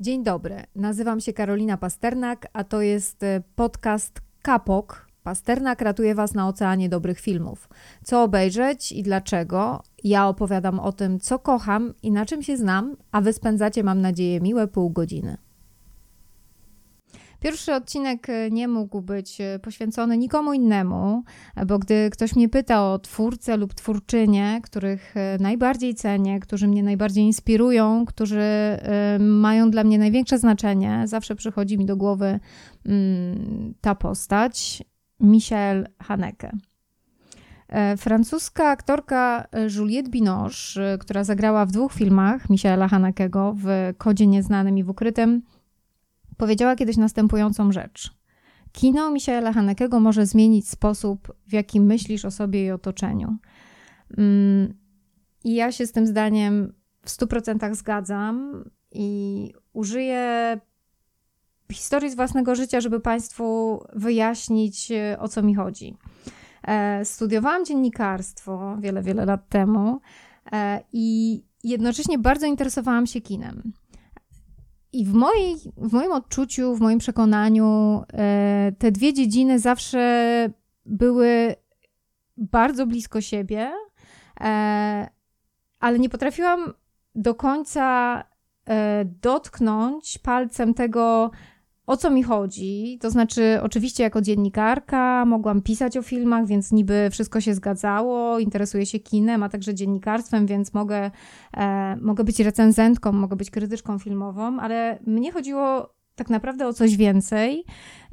Dzień dobry, nazywam się Karolina Pasternak, a to jest e, podcast Kapok. Pasternak ratuje Was na oceanie dobrych filmów. Co obejrzeć i dlaczego? Ja opowiadam o tym, co kocham i na czym się znam, a Wy spędzacie, mam nadzieję, miłe pół godziny. Pierwszy odcinek e, nie mógł być e, poświęcony nikomu innemu, bo gdy ktoś mnie pyta o twórcę lub twórczynię, których e, najbardziej cenię, którzy mnie najbardziej inspirują, którzy mają dla mnie największe znaczenie, zawsze przychodzi mi do głowy mm, ta postać, Michel Haneke. Francuska aktorka Juliette Binoche, która zagrała w dwóch filmach Michaela Hanekego w Kodzie Nieznanym i w Ukrytym, powiedziała kiedyś następującą rzecz. Kino Michaela Hanekego może zmienić sposób, w jaki myślisz o sobie i otoczeniu. Mm, I ja się z tym zdaniem w 100% zgadzam i użyję historii z własnego życia, żeby Państwu wyjaśnić, o co mi chodzi. E, studiowałam dziennikarstwo wiele, wiele lat temu e, i jednocześnie bardzo interesowałam się kinem. I w, mojej, w moim odczuciu, w moim przekonaniu, e, te dwie dziedziny zawsze były bardzo blisko siebie, e, ale nie potrafiłam do końca e, dotknąć palcem tego, o co mi chodzi. To znaczy, oczywiście, jako dziennikarka mogłam pisać o filmach, więc niby wszystko się zgadzało. Interesuję się kinem, a także dziennikarstwem, więc mogę, e, mogę być recenzentką, mogę być krytyczką filmową, ale mnie chodziło tak naprawdę o coś więcej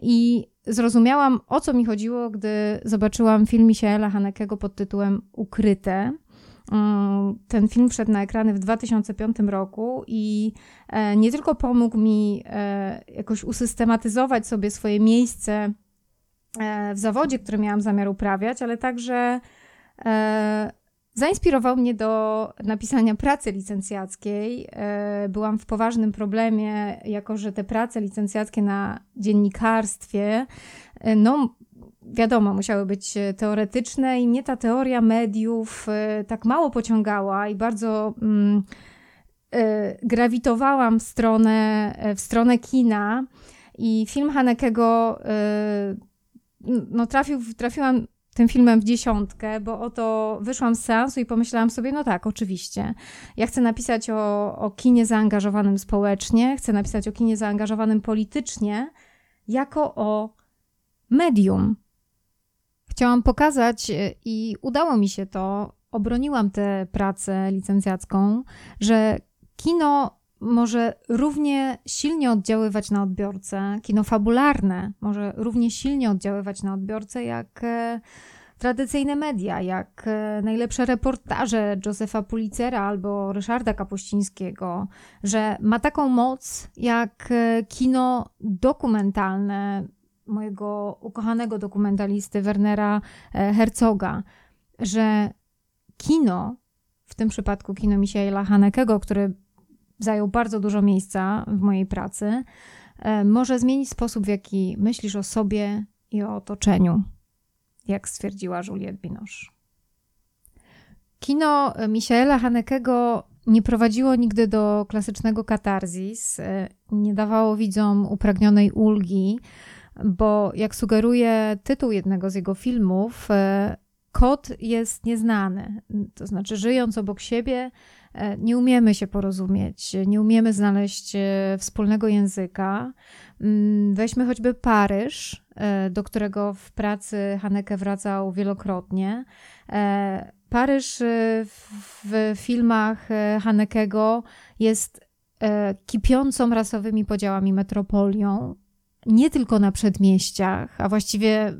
i zrozumiałam, o co mi chodziło, gdy zobaczyłam film Michaela Hanekego pod tytułem Ukryte. Mm, ten film wszedł na ekrany w 2005 roku i e, nie tylko pomógł mi e, jakoś usystematyzować sobie swoje miejsce e, w zawodzie, który miałam zamiar uprawiać, ale także zainspirował mnie do napisania pracy licencjackiej. Byłam w poważnym problemie, jako że te prace licencjackie na dziennikarstwie no, wiadomo, musiały być e, teoretyczne i mnie ta teoria mediów e, tak mało pociągała i bardzo mm, e, grawitowałam w stronę, w stronę kina i film Hanekego no trafił, trafiłam tym filmem w dziesiątkę, bo oto wyszłam z seansu i pomyślałam sobie, no tak, oczywiście. Ja chcę napisać o, o kinie zaangażowanym społecznie, chcę napisać o kinie zaangażowanym politycznie, jako o medium, chciałam pokazać e, i udało mi się to, obroniłam tę pracę licencjacką, że kino może równie silnie oddziaływać na odbiorcę, kino fabularne może równie silnie oddziaływać na odbiorcę, jak e, tradycyjne media, jak e, najlepsze reportaże Józefa Pulitzera albo Ryszarda Kapuścińskiego, że ma taką moc jak kino dokumentalne, mojego ukochanego dokumentalisty Wernera e, Herzoga, że kino, w tym przypadku kino Michaela Hanekego, który zajął bardzo dużo miejsca w mojej pracy, e, może zmienić sposób, w jaki myślisz o sobie i o otoczeniu, jak stwierdziła Juliette Binoche. Kino Michaela Hanekego nie prowadziło nigdy do klasycznego katarzis, e, nie dawało widzom upragnionej ulgi, bo jak sugeruje tytuł jednego z jego filmów, e, kod jest nieznany. To znaczy, żyjąc obok siebie, e, nie umiemy się porozumieć, nie umiemy znaleźć e, wspólnego języka. Mm, weźmy choćby Paryż, do którego w pracy Haneke wracał wielokrotnie. Paryż w filmach Hanekego jest kipiącą rasowymi podziałami metropolią, nie tylko na przedmieściach, a właściwie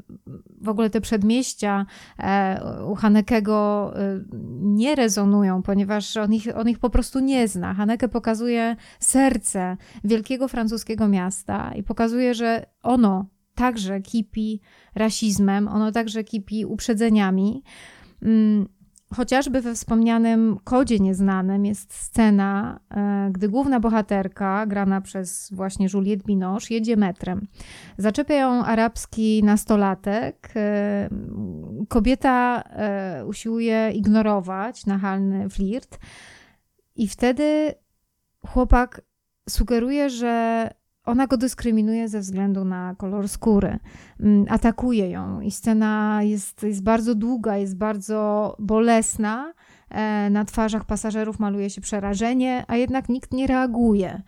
w ogóle te przedmieścia e, u Hanekego e, nie rezonują, ponieważ on ich, on ich po prostu nie zna. Haneke pokazuje serce wielkiego francuskiego miasta i pokazuje, że ono także kipi rasizmem, ono także kipi uprzedzeniami. Chociażby we wspomnianym Kodzie Nieznanym jest scena, e, gdy główna bohaterka, grana przez właśnie Juliette Binoche, jedzie metrem. Zaczepia ją arabski nastolatek. E, kobieta e, usiłuje ignorować nachalny flirt i wtedy chłopak sugeruje, że ona go dyskryminuje ze względu na kolor skóry. Mm, atakuje ją i scena jest, jest bardzo długa, jest bardzo bolesna. E, na twarzach pasażerów maluje się przerażenie, a jednak nikt nie reaguje.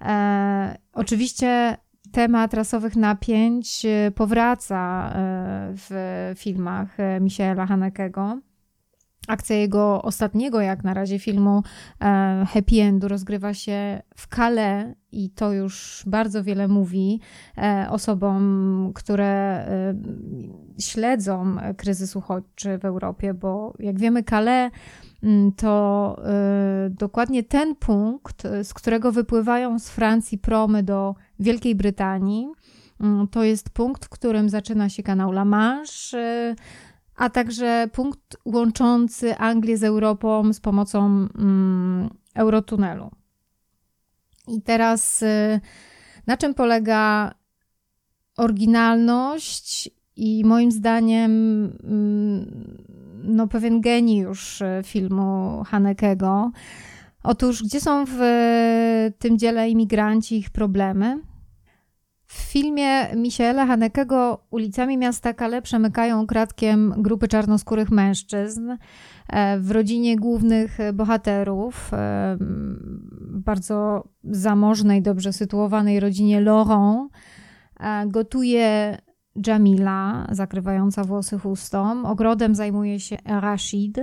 E, oczywiście temat rasowych napięć e, powraca w filmach Michaela Hanekego. Akcja jego ostatniego, jak na razie, filmu e, Happy Endu rozgrywa się w Calais i to już bardzo wiele mówi e, osobom, które e, śledzą kryzys uchodźczy w Europie, bo jak wiemy, Calais mm, to dokładnie ten punkt, z którego wypływają z Francji promy do Wielkiej Brytanii. Mm, to jest punkt, w którym zaczyna się kanał La Manche a także punkt łączący Anglię z Europą z pomocą mm, Eurotunelu. I teraz y, na czym polega oryginalność i moim zdaniem mm, no, pewien geniusz y, filmu Hanekego. Otóż, gdzie są w tym dziele imigranci ich problemy? W filmie Michaela Hanekego ulicami miasta Kale przemykają kratkiem grupy czarnoskórych mężczyzn. E, w rodzinie głównych bohaterów, e, bardzo zamożnej, dobrze sytuowanej rodzinie Laurent, e, gotuje Jamila, zakrywająca włosy chustą. Ogrodem zajmuje się Rashid,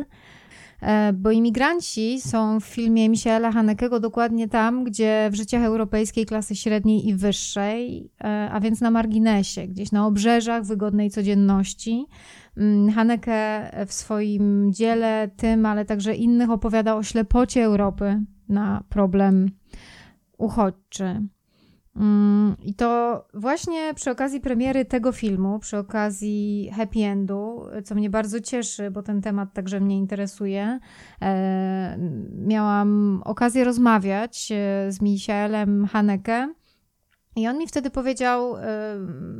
bo imigranci są w filmie Michaela Hanekego dokładnie tam, gdzie w życiach europejskiej klasy średniej i wyższej, e, a więc na marginesie, gdzieś na obrzeżach wygodnej codzienności. Mm, Haneke w swoim dziele, tym, ale także innych opowiada o ślepocie Europy na problem uchodźczy. Mm, I to właśnie przy okazji premiery tego filmu, przy okazji happy endu, co mnie bardzo cieszy, bo ten temat także mnie interesuje, e, miałam okazję rozmawiać e, z Michaelem Haneke. I on mi wtedy powiedział e,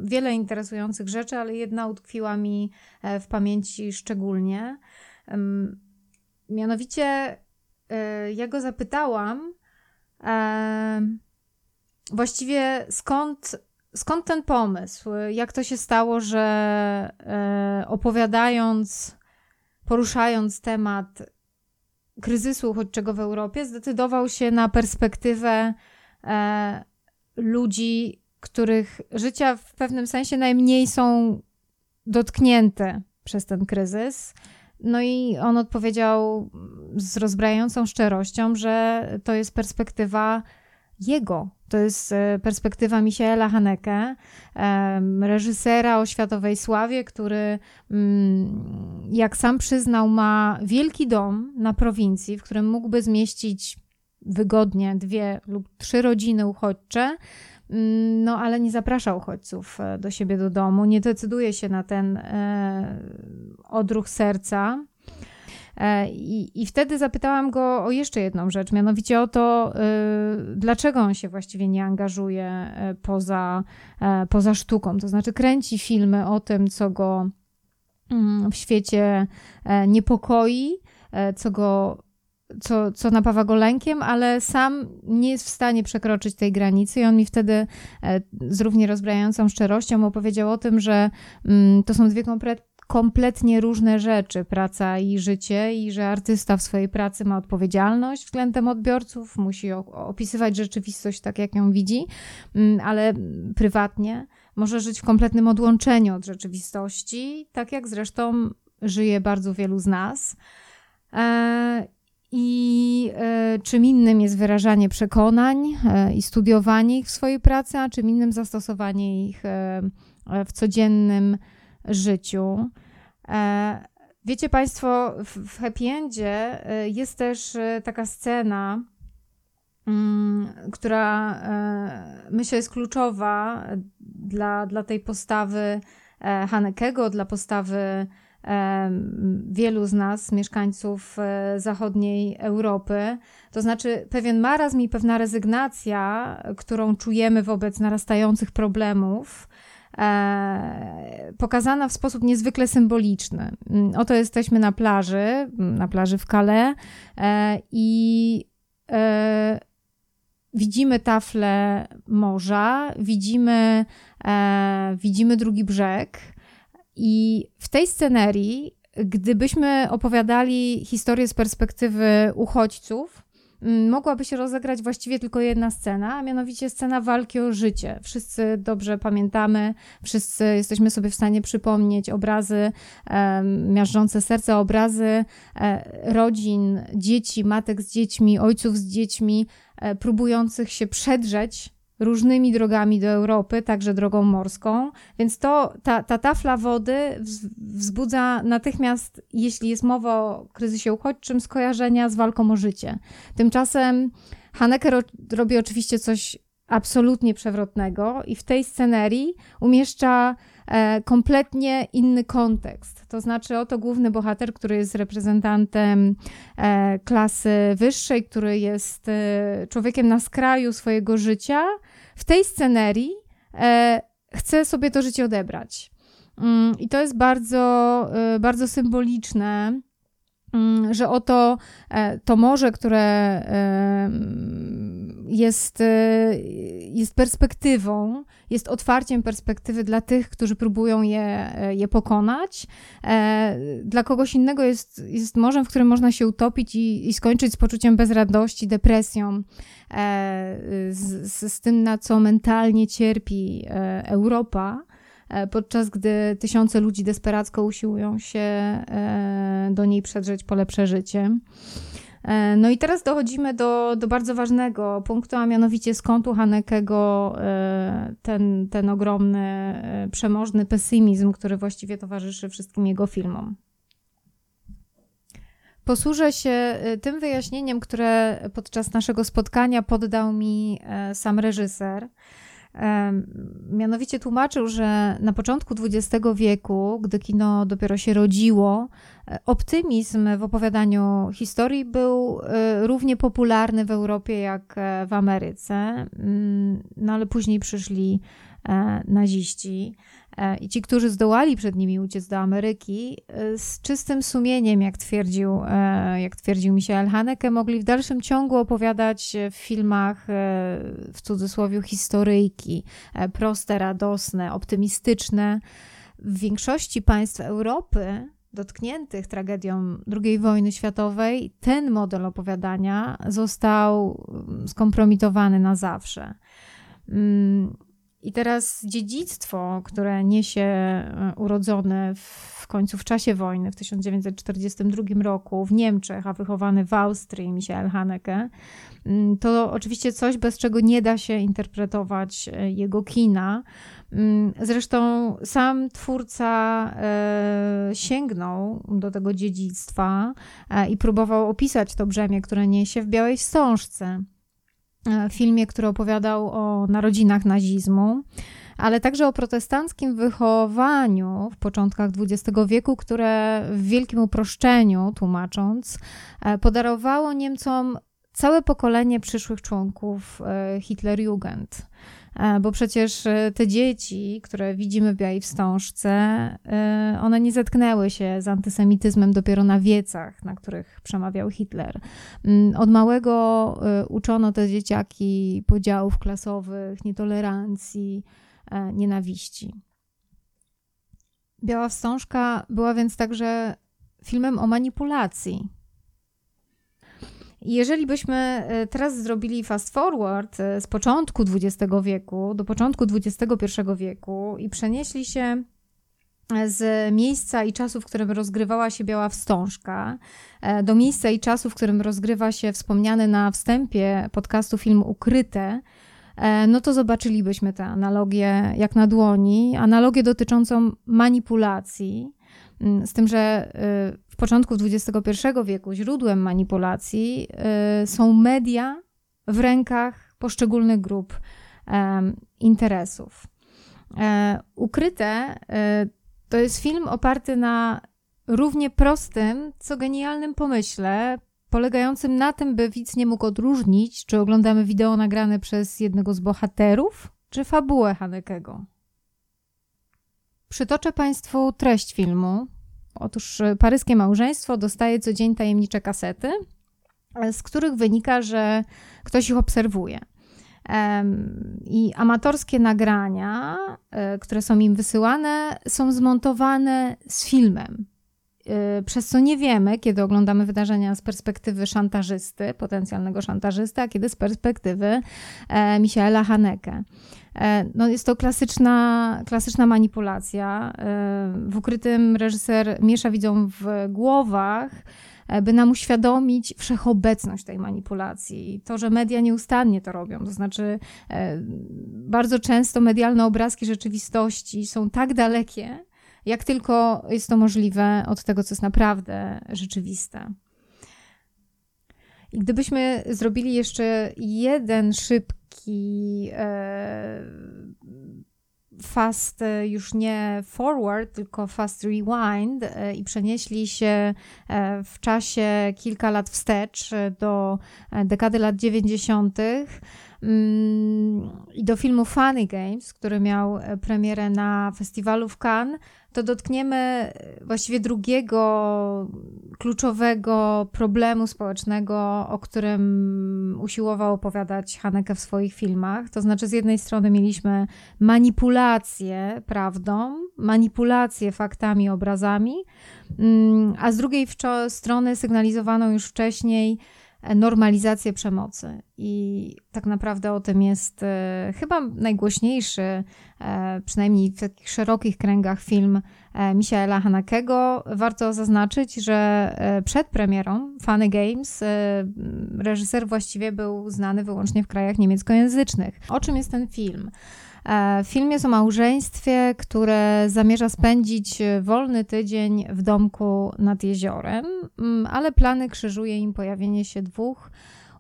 wiele interesujących rzeczy, ale jedna utkwiła mi w pamięci szczególnie. Mianowicie, ja go zapytałam, właściwie skąd, skąd ten pomysł? Jak to się stało, że e, opowiadając, poruszając temat kryzysu uchodźczego w Europie, zdecydował się na perspektywę e, ludzi, których życia w pewnym sensie najmniej są dotknięte przez ten kryzys. No i on odpowiedział z rozbrajającą szczerością, że to jest perspektywa jego. To jest e, perspektywa Michaela Haneke, reżysera o światowej sławie, który, mm, jak sam przyznał, ma wielki dom na prowincji, w którym mógłby zmieścić wygodnie dwie lub trzy rodziny uchodźcze. Mm, no, ale nie zaprasza uchodźców e, do siebie do domu, nie decyduje się na ten e, odruch serca. E, I, I wtedy zapytałam go o jeszcze jedną rzecz, mianowicie o to, y, dlaczego on się właściwie nie angażuje e, poza, e, poza sztuką. To znaczy, kręci filmy o tym, co go mm, w świecie niepokoi, co go co, co napawa go lękiem, ale sam nie jest w stanie przekroczyć tej granicy. I on mi wtedy z równie rozbrajającą szczerością opowiedział o tym, że mm, to są dwie kompletnie różne rzeczy, praca i życie, i że artysta w swojej pracy ma odpowiedzialność względem odbiorców, musi opisywać rzeczywistość tak, jak ją widzi, mm, ale prywatnie może żyć w kompletnym odłączeniu od rzeczywistości, tak jak zresztą żyje bardzo wielu z nas. E, I e, czym innym jest wyrażanie przekonań e, i studiowanie ich w swojej pracy, a czym innym zastosowanie ich w codziennym życiu. E, wiecie Państwo, w Happy Endzie e, jest też e, taka scena, mm, która myślę jest kluczowa dla, dla tej postawy Hanekego, dla postawy wielu z nas, mieszkańców zachodniej Europy. To znaczy pewien marazm i pewna rezygnacja, którą czujemy wobec narastających problemów, pokazana w sposób niezwykle symboliczny. Mm, oto jesteśmy na plaży, mm, na plaży w Calais e, i e, widzimy taflę morza, widzimy, e, widzimy drugi brzeg. I w tej scenerii, gdybyśmy opowiadali historię z perspektywy uchodźców, mogłaby się rozegrać właściwie tylko jedna scena, a mianowicie scena walki o życie. Wszyscy dobrze pamiętamy, wszyscy jesteśmy sobie w stanie przypomnieć obrazy e, miażdżące serca, obrazy e, rodzin, dzieci, matek z dziećmi, ojców z dziećmi, e, próbujących się przedrzeć różnymi drogami do Europy, także drogą morską, więc to, ta, ta tafla wody wzbudza natychmiast, jeśli jest mowa o kryzysie uchodźczym, skojarzenia z walką o życie. Tymczasem Haneke ro, robi oczywiście coś absolutnie przewrotnego i w tej scenerii umieszcza e, kompletnie inny kontekst. To znaczy, oto główny bohater, który jest reprezentantem e, klasy wyższej, który jest e, człowiekiem na skraju swojego życia, w tej scenerii e, chce sobie to życie odebrać. Mm, I to jest bardzo, e, bardzo symboliczne, mm, że oto e, to morze, które jest, jest perspektywą, jest otwarciem perspektywy dla tych, którzy próbują je, je pokonać. Dla kogoś innego jest, jest morzem, w którym można się utopić i, i skończyć z poczuciem bezradności, depresją. E, z, z, z tym, na co mentalnie cierpi e, Europa, e, podczas gdy tysiące ludzi desperacko usiłują się do niej przedrzeć po lepsze życie. No i teraz dochodzimy do, do bardzo ważnego punktu, a mianowicie skąd u Hanekego ten, ten ogromny, przemożny pesymizm, który właściwie towarzyszy wszystkim jego filmom. Posłużę się tym wyjaśnieniem, które podczas naszego spotkania poddał mi e, sam reżyser. Mianowicie tłumaczył, że na początku XX wieku, gdy kino dopiero się rodziło, e, optymizm w opowiadaniu historii był e, równie popularny w Europie jak w Ameryce. Mm, no ale później przyszli naziści. E, I ci, którzy zdołali przed nimi uciec do Ameryki, e, z czystym sumieniem, jak twierdził, e, jak twierdził Michael Haneke, mogli w dalszym ciągu opowiadać w filmach, w cudzysłowie, historyjki, proste, radosne, optymistyczne. W większości państw Europy dotkniętych tragedią II wojny światowej, ten model opowiadania został mm, skompromitowany na zawsze. I teraz dziedzictwo, które niesie e, urodzony w końcu w czasie wojny w 1942 roku w Niemczech, a wychowany w Austrii Michael Haneke, mm, to oczywiście coś, bez czego nie da się interpretować e, jego kina. Mm, zresztą sam twórca e, sięgnął do tego dziedzictwa i próbował opisać to brzemię, które niesie w Białej Wstążce. E, filmie, który opowiadał o narodzinach nazizmu, ale także o protestanckim wychowaniu w początkach XX wieku, które w wielkim uproszczeniu, tłumacząc, e, podarowało Niemcom całe pokolenie przyszłych członków e, Hitlerjugend. E, bo przecież e, te dzieci, które widzimy w Białej Wstążce, e, one nie zetknęły się z antysemityzmem dopiero na wiecach, na których przemawiał Hitler. Mm, od małego uczono te dzieciaki podziałów klasowych, nietolerancji, nienawiści. Biała Wstążka była więc także filmem o manipulacji, jeżeli byśmy e, teraz zrobili fast forward e, z początku XX wieku do początku XXI wieku i przenieśli się e, z miejsca i czasu, w którym rozgrywała się Biała Wstążka, do miejsca i czasu, w którym rozgrywa się wspomniany na wstępie podcastu film Ukryte, no to zobaczylibyśmy tę analogię jak na dłoni, analogię dotyczącą manipulacji, z tym, że w początku XXI wieku źródłem manipulacji y, są media w rękach poszczególnych grup interesów. E, ukryte e, to jest film oparty na równie prostym, co genialnym pomyśle, polegającym na tym, by widz nie mógł odróżnić, czy oglądamy wideo nagrane przez jednego z bohaterów, czy fabułę Hanekego. Przytoczę Państwu treść filmu, Otóż e, paryskie małżeństwo dostaje co dzień tajemnicze kasety, e, z których wynika, że ktoś ich obserwuje. I amatorskie nagrania, które są im wysyłane, są zmontowane z filmem. Przez co nie wiemy, kiedy oglądamy wydarzenia z perspektywy szantażysty, potencjalnego szantażysty, a kiedy z perspektywy e, Michaela Haneke. E, no jest to klasyczna, klasyczna manipulacja. E, w ukrytym reżyser miesza widzom w głowach, by nam uświadomić wszechobecność tej manipulacji. To, że media nieustannie to robią, to znaczy bardzo często medialne obrazki rzeczywistości są tak dalekie, jak tylko jest to możliwe od tego, co jest naprawdę rzeczywiste. I gdybyśmy zrobili jeszcze jeden szybki e, fast, e, już nie forward, tylko fast rewind e, i przenieśli się e, w czasie kilka lat wstecz do dekady lat 90 mm, i do filmu Funny Games, który miał premierę na festiwalu w Cannes, to dotkniemy e, właściwie drugiego kluczowego problemu społecznego, o którym usiłował opowiadać Haneke w swoich filmach. To znaczy, z jednej strony mieliśmy manipulację prawdą, manipulację faktami, obrazami, mm, a z drugiej strony sygnalizowaną już wcześniej normalizację przemocy. I tak naprawdę o tym jest e, chyba najgłośniejszy, e, przynajmniej w takich szerokich kręgach, film e, Michaela Hanakego. Warto zaznaczyć, że przed premierą Funny Games reżyser właściwie był znany wyłącznie w krajach niemieckojęzycznych. O czym jest ten film? E, film jest o małżeństwie, które zamierza spędzić wolny tydzień w domku nad jeziorem, mm, ale plany krzyżuje im pojawienie się dwóch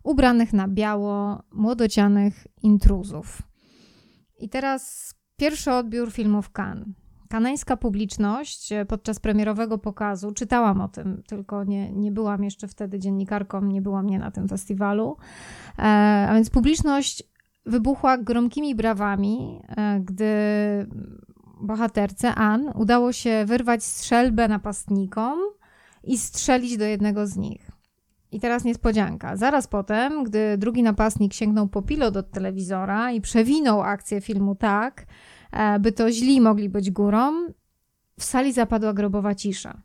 ubranych na biało, młodocianych intruzów. I teraz pierwszy odbiór filmu w Cannes. Kanańska publiczność e, podczas premierowego pokazu, czytałam o tym, tylko nie, nie byłam jeszcze wtedy dziennikarką, nie byłam nie na tym festiwalu, e, a więc publiczność wybuchła gromkimi brawami, e, gdy bohaterce Ann udało się wyrwać strzelbę napastnikom i strzelić do jednego z nich. I teraz niespodzianka. Zaraz potem, gdy drugi napastnik sięgnął po pilot od telewizora i przewinął akcję filmu tak, e, by to źli mogli być górą, w sali zapadła grobowa cisza.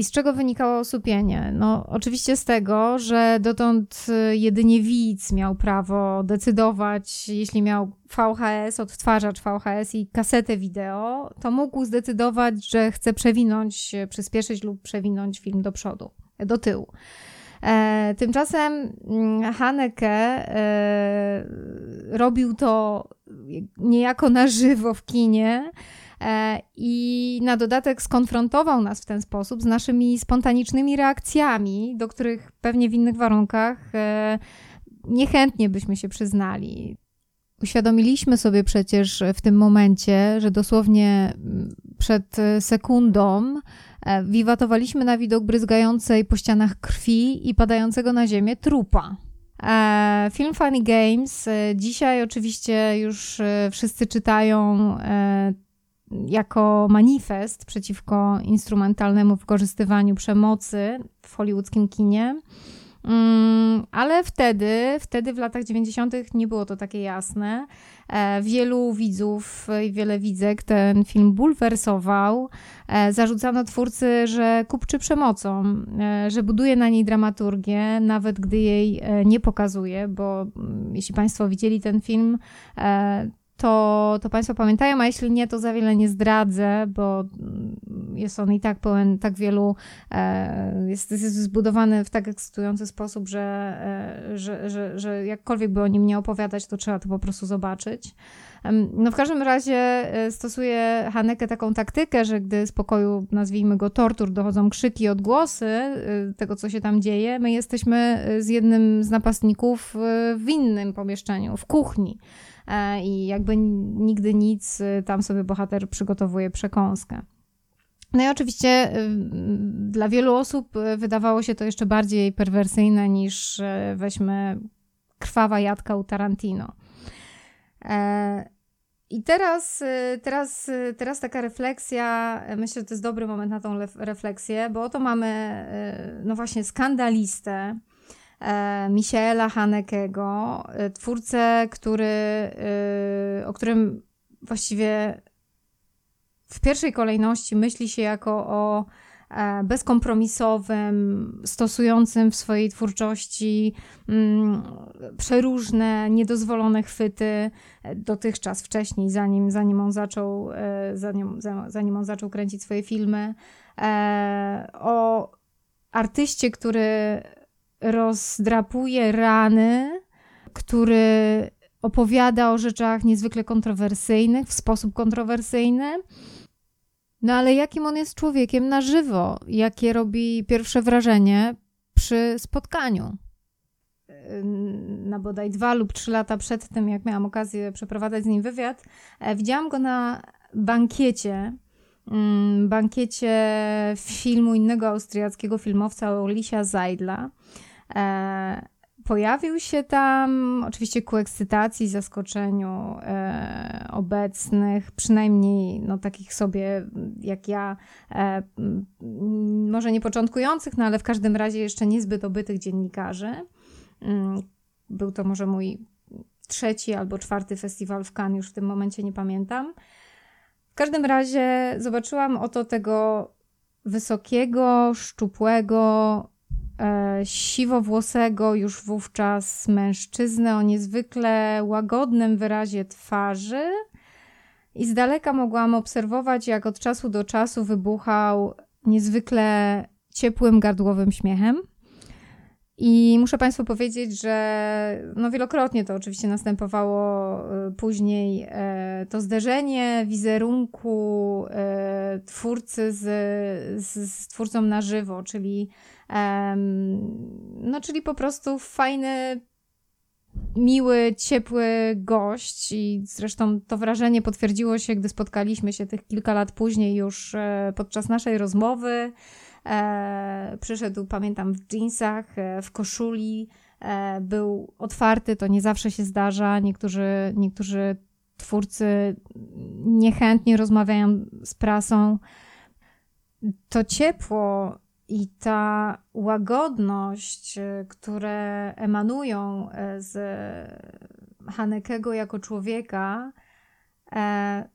I z czego wynikało osłupienie? No, oczywiście z tego, że dotąd y, jedynie widz miał prawo decydować, jeśli miał VHS, odtwarzacz VHS i kasetę wideo, to mógł zdecydować, że chce przewinąć, przyspieszyć lub przewinąć film do przodu, do tyłu. E, tymczasem mm, Haneke e, robił to niejako na żywo w kinie, E, I na dodatek skonfrontował nas w ten sposób z naszymi spontanicznymi reakcjami, do których pewnie w innych warunkach e, niechętnie byśmy się przyznali. Uświadomiliśmy sobie przecież w tym momencie, że dosłownie mm, przed sekundą e, wiwatowaliśmy na widok bryzgającej po ścianach krwi i padającego na ziemię trupa. Film Funny Games dzisiaj oczywiście już wszyscy czytają jako manifest przeciwko instrumentalnemu wykorzystywaniu przemocy w hollywoodzkim kinie. Mm, ale wtedy, wtedy w latach 90. nie było to takie jasne. E, wielu widzów i wiele widzek ten film bulwersował. E, zarzucano twórcy, że kupczy przemocą, e, że buduje na niej dramaturgię, nawet gdy jej nie pokazuje, bo mm, jeśli Państwo widzieli ten film, to, to Państwo pamiętają, a jeśli nie, to za wiele nie zdradzę, bo jest on i tak pełen tak wielu, e, jest, jest zbudowany w tak ekscytujący sposób, że, e, że, że, że jakkolwiek by o nim nie opowiadać, to trzeba to po prostu zobaczyć. No w każdym razie e, stosuje Haneke taką taktykę, że gdy z pokoju, nazwijmy go tortur, dochodzą krzyki, odgłosy tego, co się tam dzieje, my jesteśmy z jednym z napastników w innym pomieszczeniu, w kuchni. E, i jakby nigdy nic, y, tam sobie bohater przygotowuje przekąskę. No i oczywiście y, dla wielu osób y, wydawało się to jeszcze bardziej perwersyjne niż weźmy krwawa jadka u Tarantino. E, I teraz, teraz, teraz taka refleksja, myślę, że to jest dobry moment na tą refleksję, bo oto mamy, no właśnie, skandalistę, e, Michaela Hanekego, e, twórcę, który, e, o którym właściwie w pierwszej kolejności myśli się jako o E, bezkompromisowym, stosującym w swojej twórczości mm, przeróżne, niedozwolone chwyty e, dotychczas, wcześniej, zanim, zanim, on zaczął, e, zanim, zanim on zaczął kręcić swoje filmy. O artyście, który rozdrapuje rany, który opowiada o rzeczach niezwykle kontrowersyjnych, w sposób kontrowersyjny, no ale jakim on jest człowiekiem na żywo? Jakie robi pierwsze wrażenie przy spotkaniu? Na bodaj dwa lub trzy lata przed tym, jak miałam okazję przeprowadzać z nim wywiad, e, widziałam go na bankiecie, mm, bankiecie filmu innego austriackiego filmowca Olisia Zajdla. E, Pojawił się tam, oczywiście ku ekscytacji, zaskoczeniu e, obecnych, przynajmniej no, takich sobie jak ja, e, może nie początkujących, no ale w każdym razie jeszcze niezbyt obytych dziennikarzy. Mm, był to może mój trzeci albo czwarty festiwal w Cannes, już w tym momencie nie pamiętam. W każdym razie zobaczyłam oto tego wysokiego, szczupłego, siwowłosego już wówczas mężczyznę o niezwykle łagodnym wyrazie twarzy. I z daleka mogłam obserwować, jak od czasu do czasu wybuchał niezwykle ciepłym, gardłowym śmiechem. I muszę Państwu powiedzieć, że no wielokrotnie to oczywiście następowało e, później e, to zderzenie wizerunku e, twórcy z, z, z twórcą na żywo, czyli no, czyli po prostu fajny, miły, ciepły gość i zresztą to wrażenie potwierdziło się, gdy spotkaliśmy się tych kilka lat później już e, podczas naszej rozmowy. E, przyszedł, pamiętam, w jeansach, e, w koszuli, był otwarty, to nie zawsze się zdarza. Niektórzy, niektórzy twórcy niechętnie rozmawiają z prasą. To ciepło i ta łagodność, y, które emanują y, z Hanekego jako człowieka, e,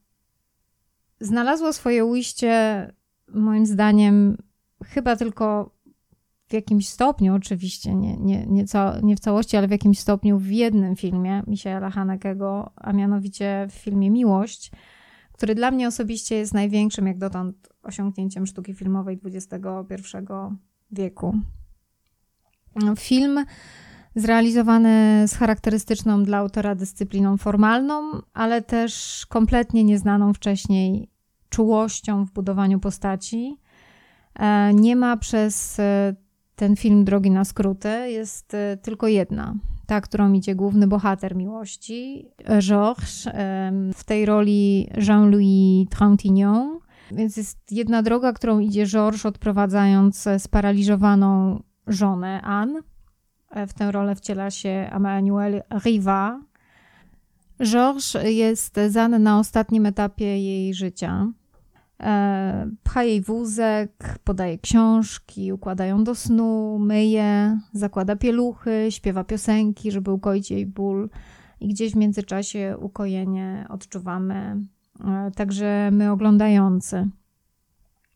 znalazło swoje ujście, moim zdaniem, chyba tylko w jakimś stopniu, oczywiście, nie, nie, nie, nie w całości, ale w jakimś stopniu w jednym filmie Michaela Hanekego, a mianowicie w filmie Miłość, który dla mnie osobiście jest największym jak dotąd osiągnięciem sztuki filmowej XXI wieku. Film zrealizowany z charakterystyczną dla autora dyscypliną formalną, ale też kompletnie nieznaną wcześniej czułością w budowaniu postaci. E, nie ma przez e, ten film drogi na skróty, jest e, tylko jedna, ta, którą idzie główny bohater miłości, Georges, w tej roli Jean-Louis Trintignant, więc jest jedna droga, którą idzie Georges, odprowadzając sparaliżowaną żonę Anne. W tę rolę wciela się Emmanuel Riva. Georges jest Zan na ostatnim etapie jej życia. E, pcha jej wózek, podaje książki, układa ją do snu, myje, zakłada pieluchy, śpiewa piosenki, żeby ukoić jej ból. I gdzieś w międzyczasie ukojenie odczuwamy E, także my oglądający.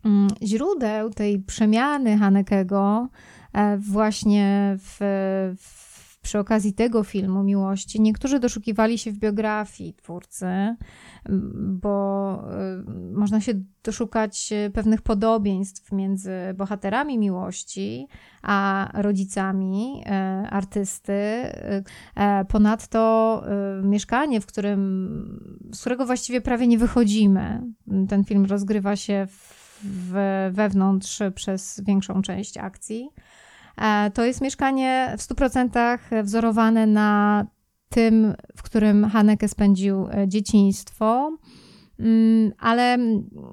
Mm, źródeł tej przemiany Hanekego e, właśnie w, w przy okazji tego filmu Miłości niektórzy doszukiwali się w biografii twórcy, bo y, można się doszukać pewnych podobieństw między bohaterami Miłości a rodzicami e, artysty. Ponadto y, mieszkanie, w którym, z którego właściwie prawie nie wychodzimy. Ten film rozgrywa się w, wewnątrz przez większą część akcji. E, to jest mieszkanie w 100% wzorowane na tym, w którym Haneke spędził e, dzieciństwo. Mm, ale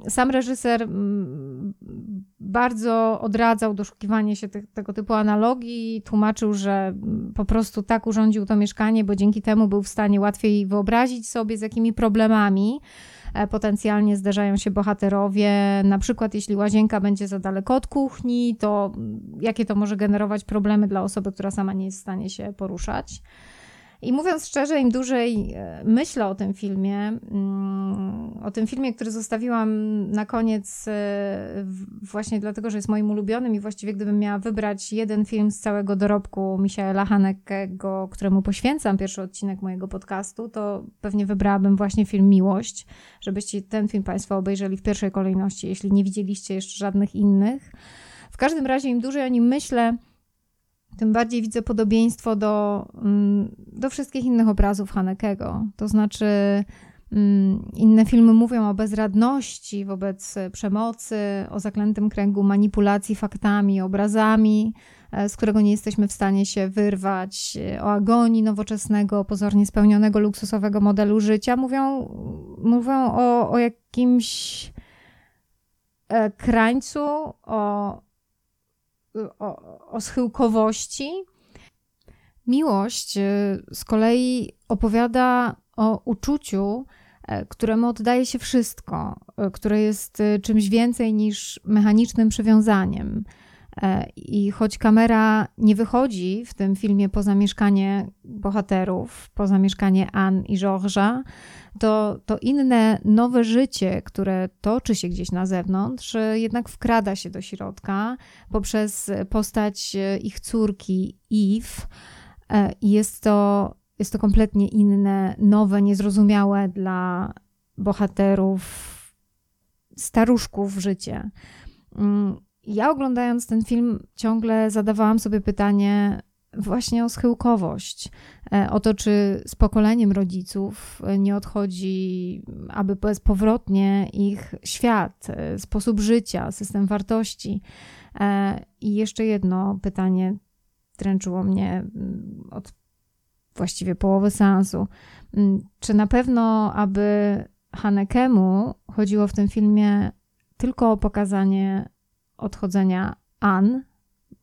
sam reżyser mm, bardzo odradzał doszukiwanie się tego typu analogii, tłumaczył, że po prostu tak urządził to mieszkanie, bo dzięki temu był w stanie łatwiej wyobrazić sobie, z jakimi problemami potencjalnie zderzają się bohaterowie. Na przykład, jeśli łazienka będzie za daleko od kuchni, to jakie to może generować problemy dla osoby, która sama nie jest w stanie się poruszać. I mówiąc szczerze, im dłużej e, myślę o tym filmie, mm, o tym filmie, który zostawiłam na koniec, e, właśnie dlatego, że jest moim ulubionym i właściwie gdybym miała wybrać jeden film z całego dorobku Michaela Hanekego, któremu poświęcam pierwszy odcinek mojego podcastu, to pewnie wybrałabym właśnie film Miłość, żebyście ten film Państwo obejrzeli w pierwszej kolejności, jeśli nie widzieliście jeszcze żadnych innych. W każdym razie, im dłużej o nim myślę, tym bardziej widzę podobieństwo do, mm, do wszystkich innych obrazów Hanekego. To znaczy, mm, inne filmy mówią o bezradności wobec przemocy, o zaklętym kręgu manipulacji faktami, obrazami, e, z którego nie jesteśmy w stanie się wyrwać, e, o agonii nowoczesnego, pozornie spełnionego, luksusowego modelu życia. Mówią, mówią o, o jakimś e, krańcu, o o, o schyłkowości. Miłość y, z kolei opowiada o uczuciu, e, któremu oddaje się wszystko, e, które jest y, czymś więcej niż mechanicznym przywiązaniem. E, I choć kamera nie wychodzi w tym filmie poza mieszkanie bohaterów, poza mieszkanie Anne i Georgesa, to, to inne, nowe życie, które toczy się gdzieś na zewnątrz, jednak wkrada się do środka poprzez postać ich córki Eve. E, I jest to, jest to kompletnie inne, nowe, niezrozumiałe dla bohaterów, staruszków życie. Ja oglądając ten film ciągle zadawałam sobie pytanie właśnie o schyłkowość, e, o to, czy z pokoleniem rodziców nie odchodzi, aby bezpowrotnie ich świat, e, sposób życia, system wartości. E, I jeszcze jedno pytanie dręczyło mnie mm, od właściwie połowy seansu. Mm, czy na pewno, aby Hanekemu chodziło w tym filmie tylko o pokazanie odchodzenia Ann,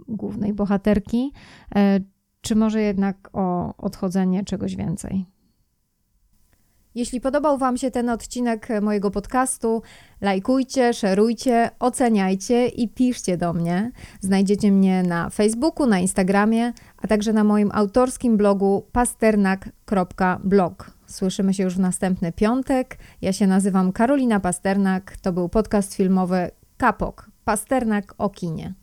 głównej bohaterki, e, czy może jednak o odchodzenie czegoś więcej. Jeśli podobał Wam się ten odcinek mojego podcastu, lajkujcie, szerujcie, oceniajcie i piszcie do mnie. Znajdziecie mnie na Facebooku, na Instagramie, a także na moim autorskim blogu pasternak.blog. Słyszymy się już w następny piątek. Ja się nazywam Karolina Pasternak. To był podcast filmowy Kapok Pasternak o kinie.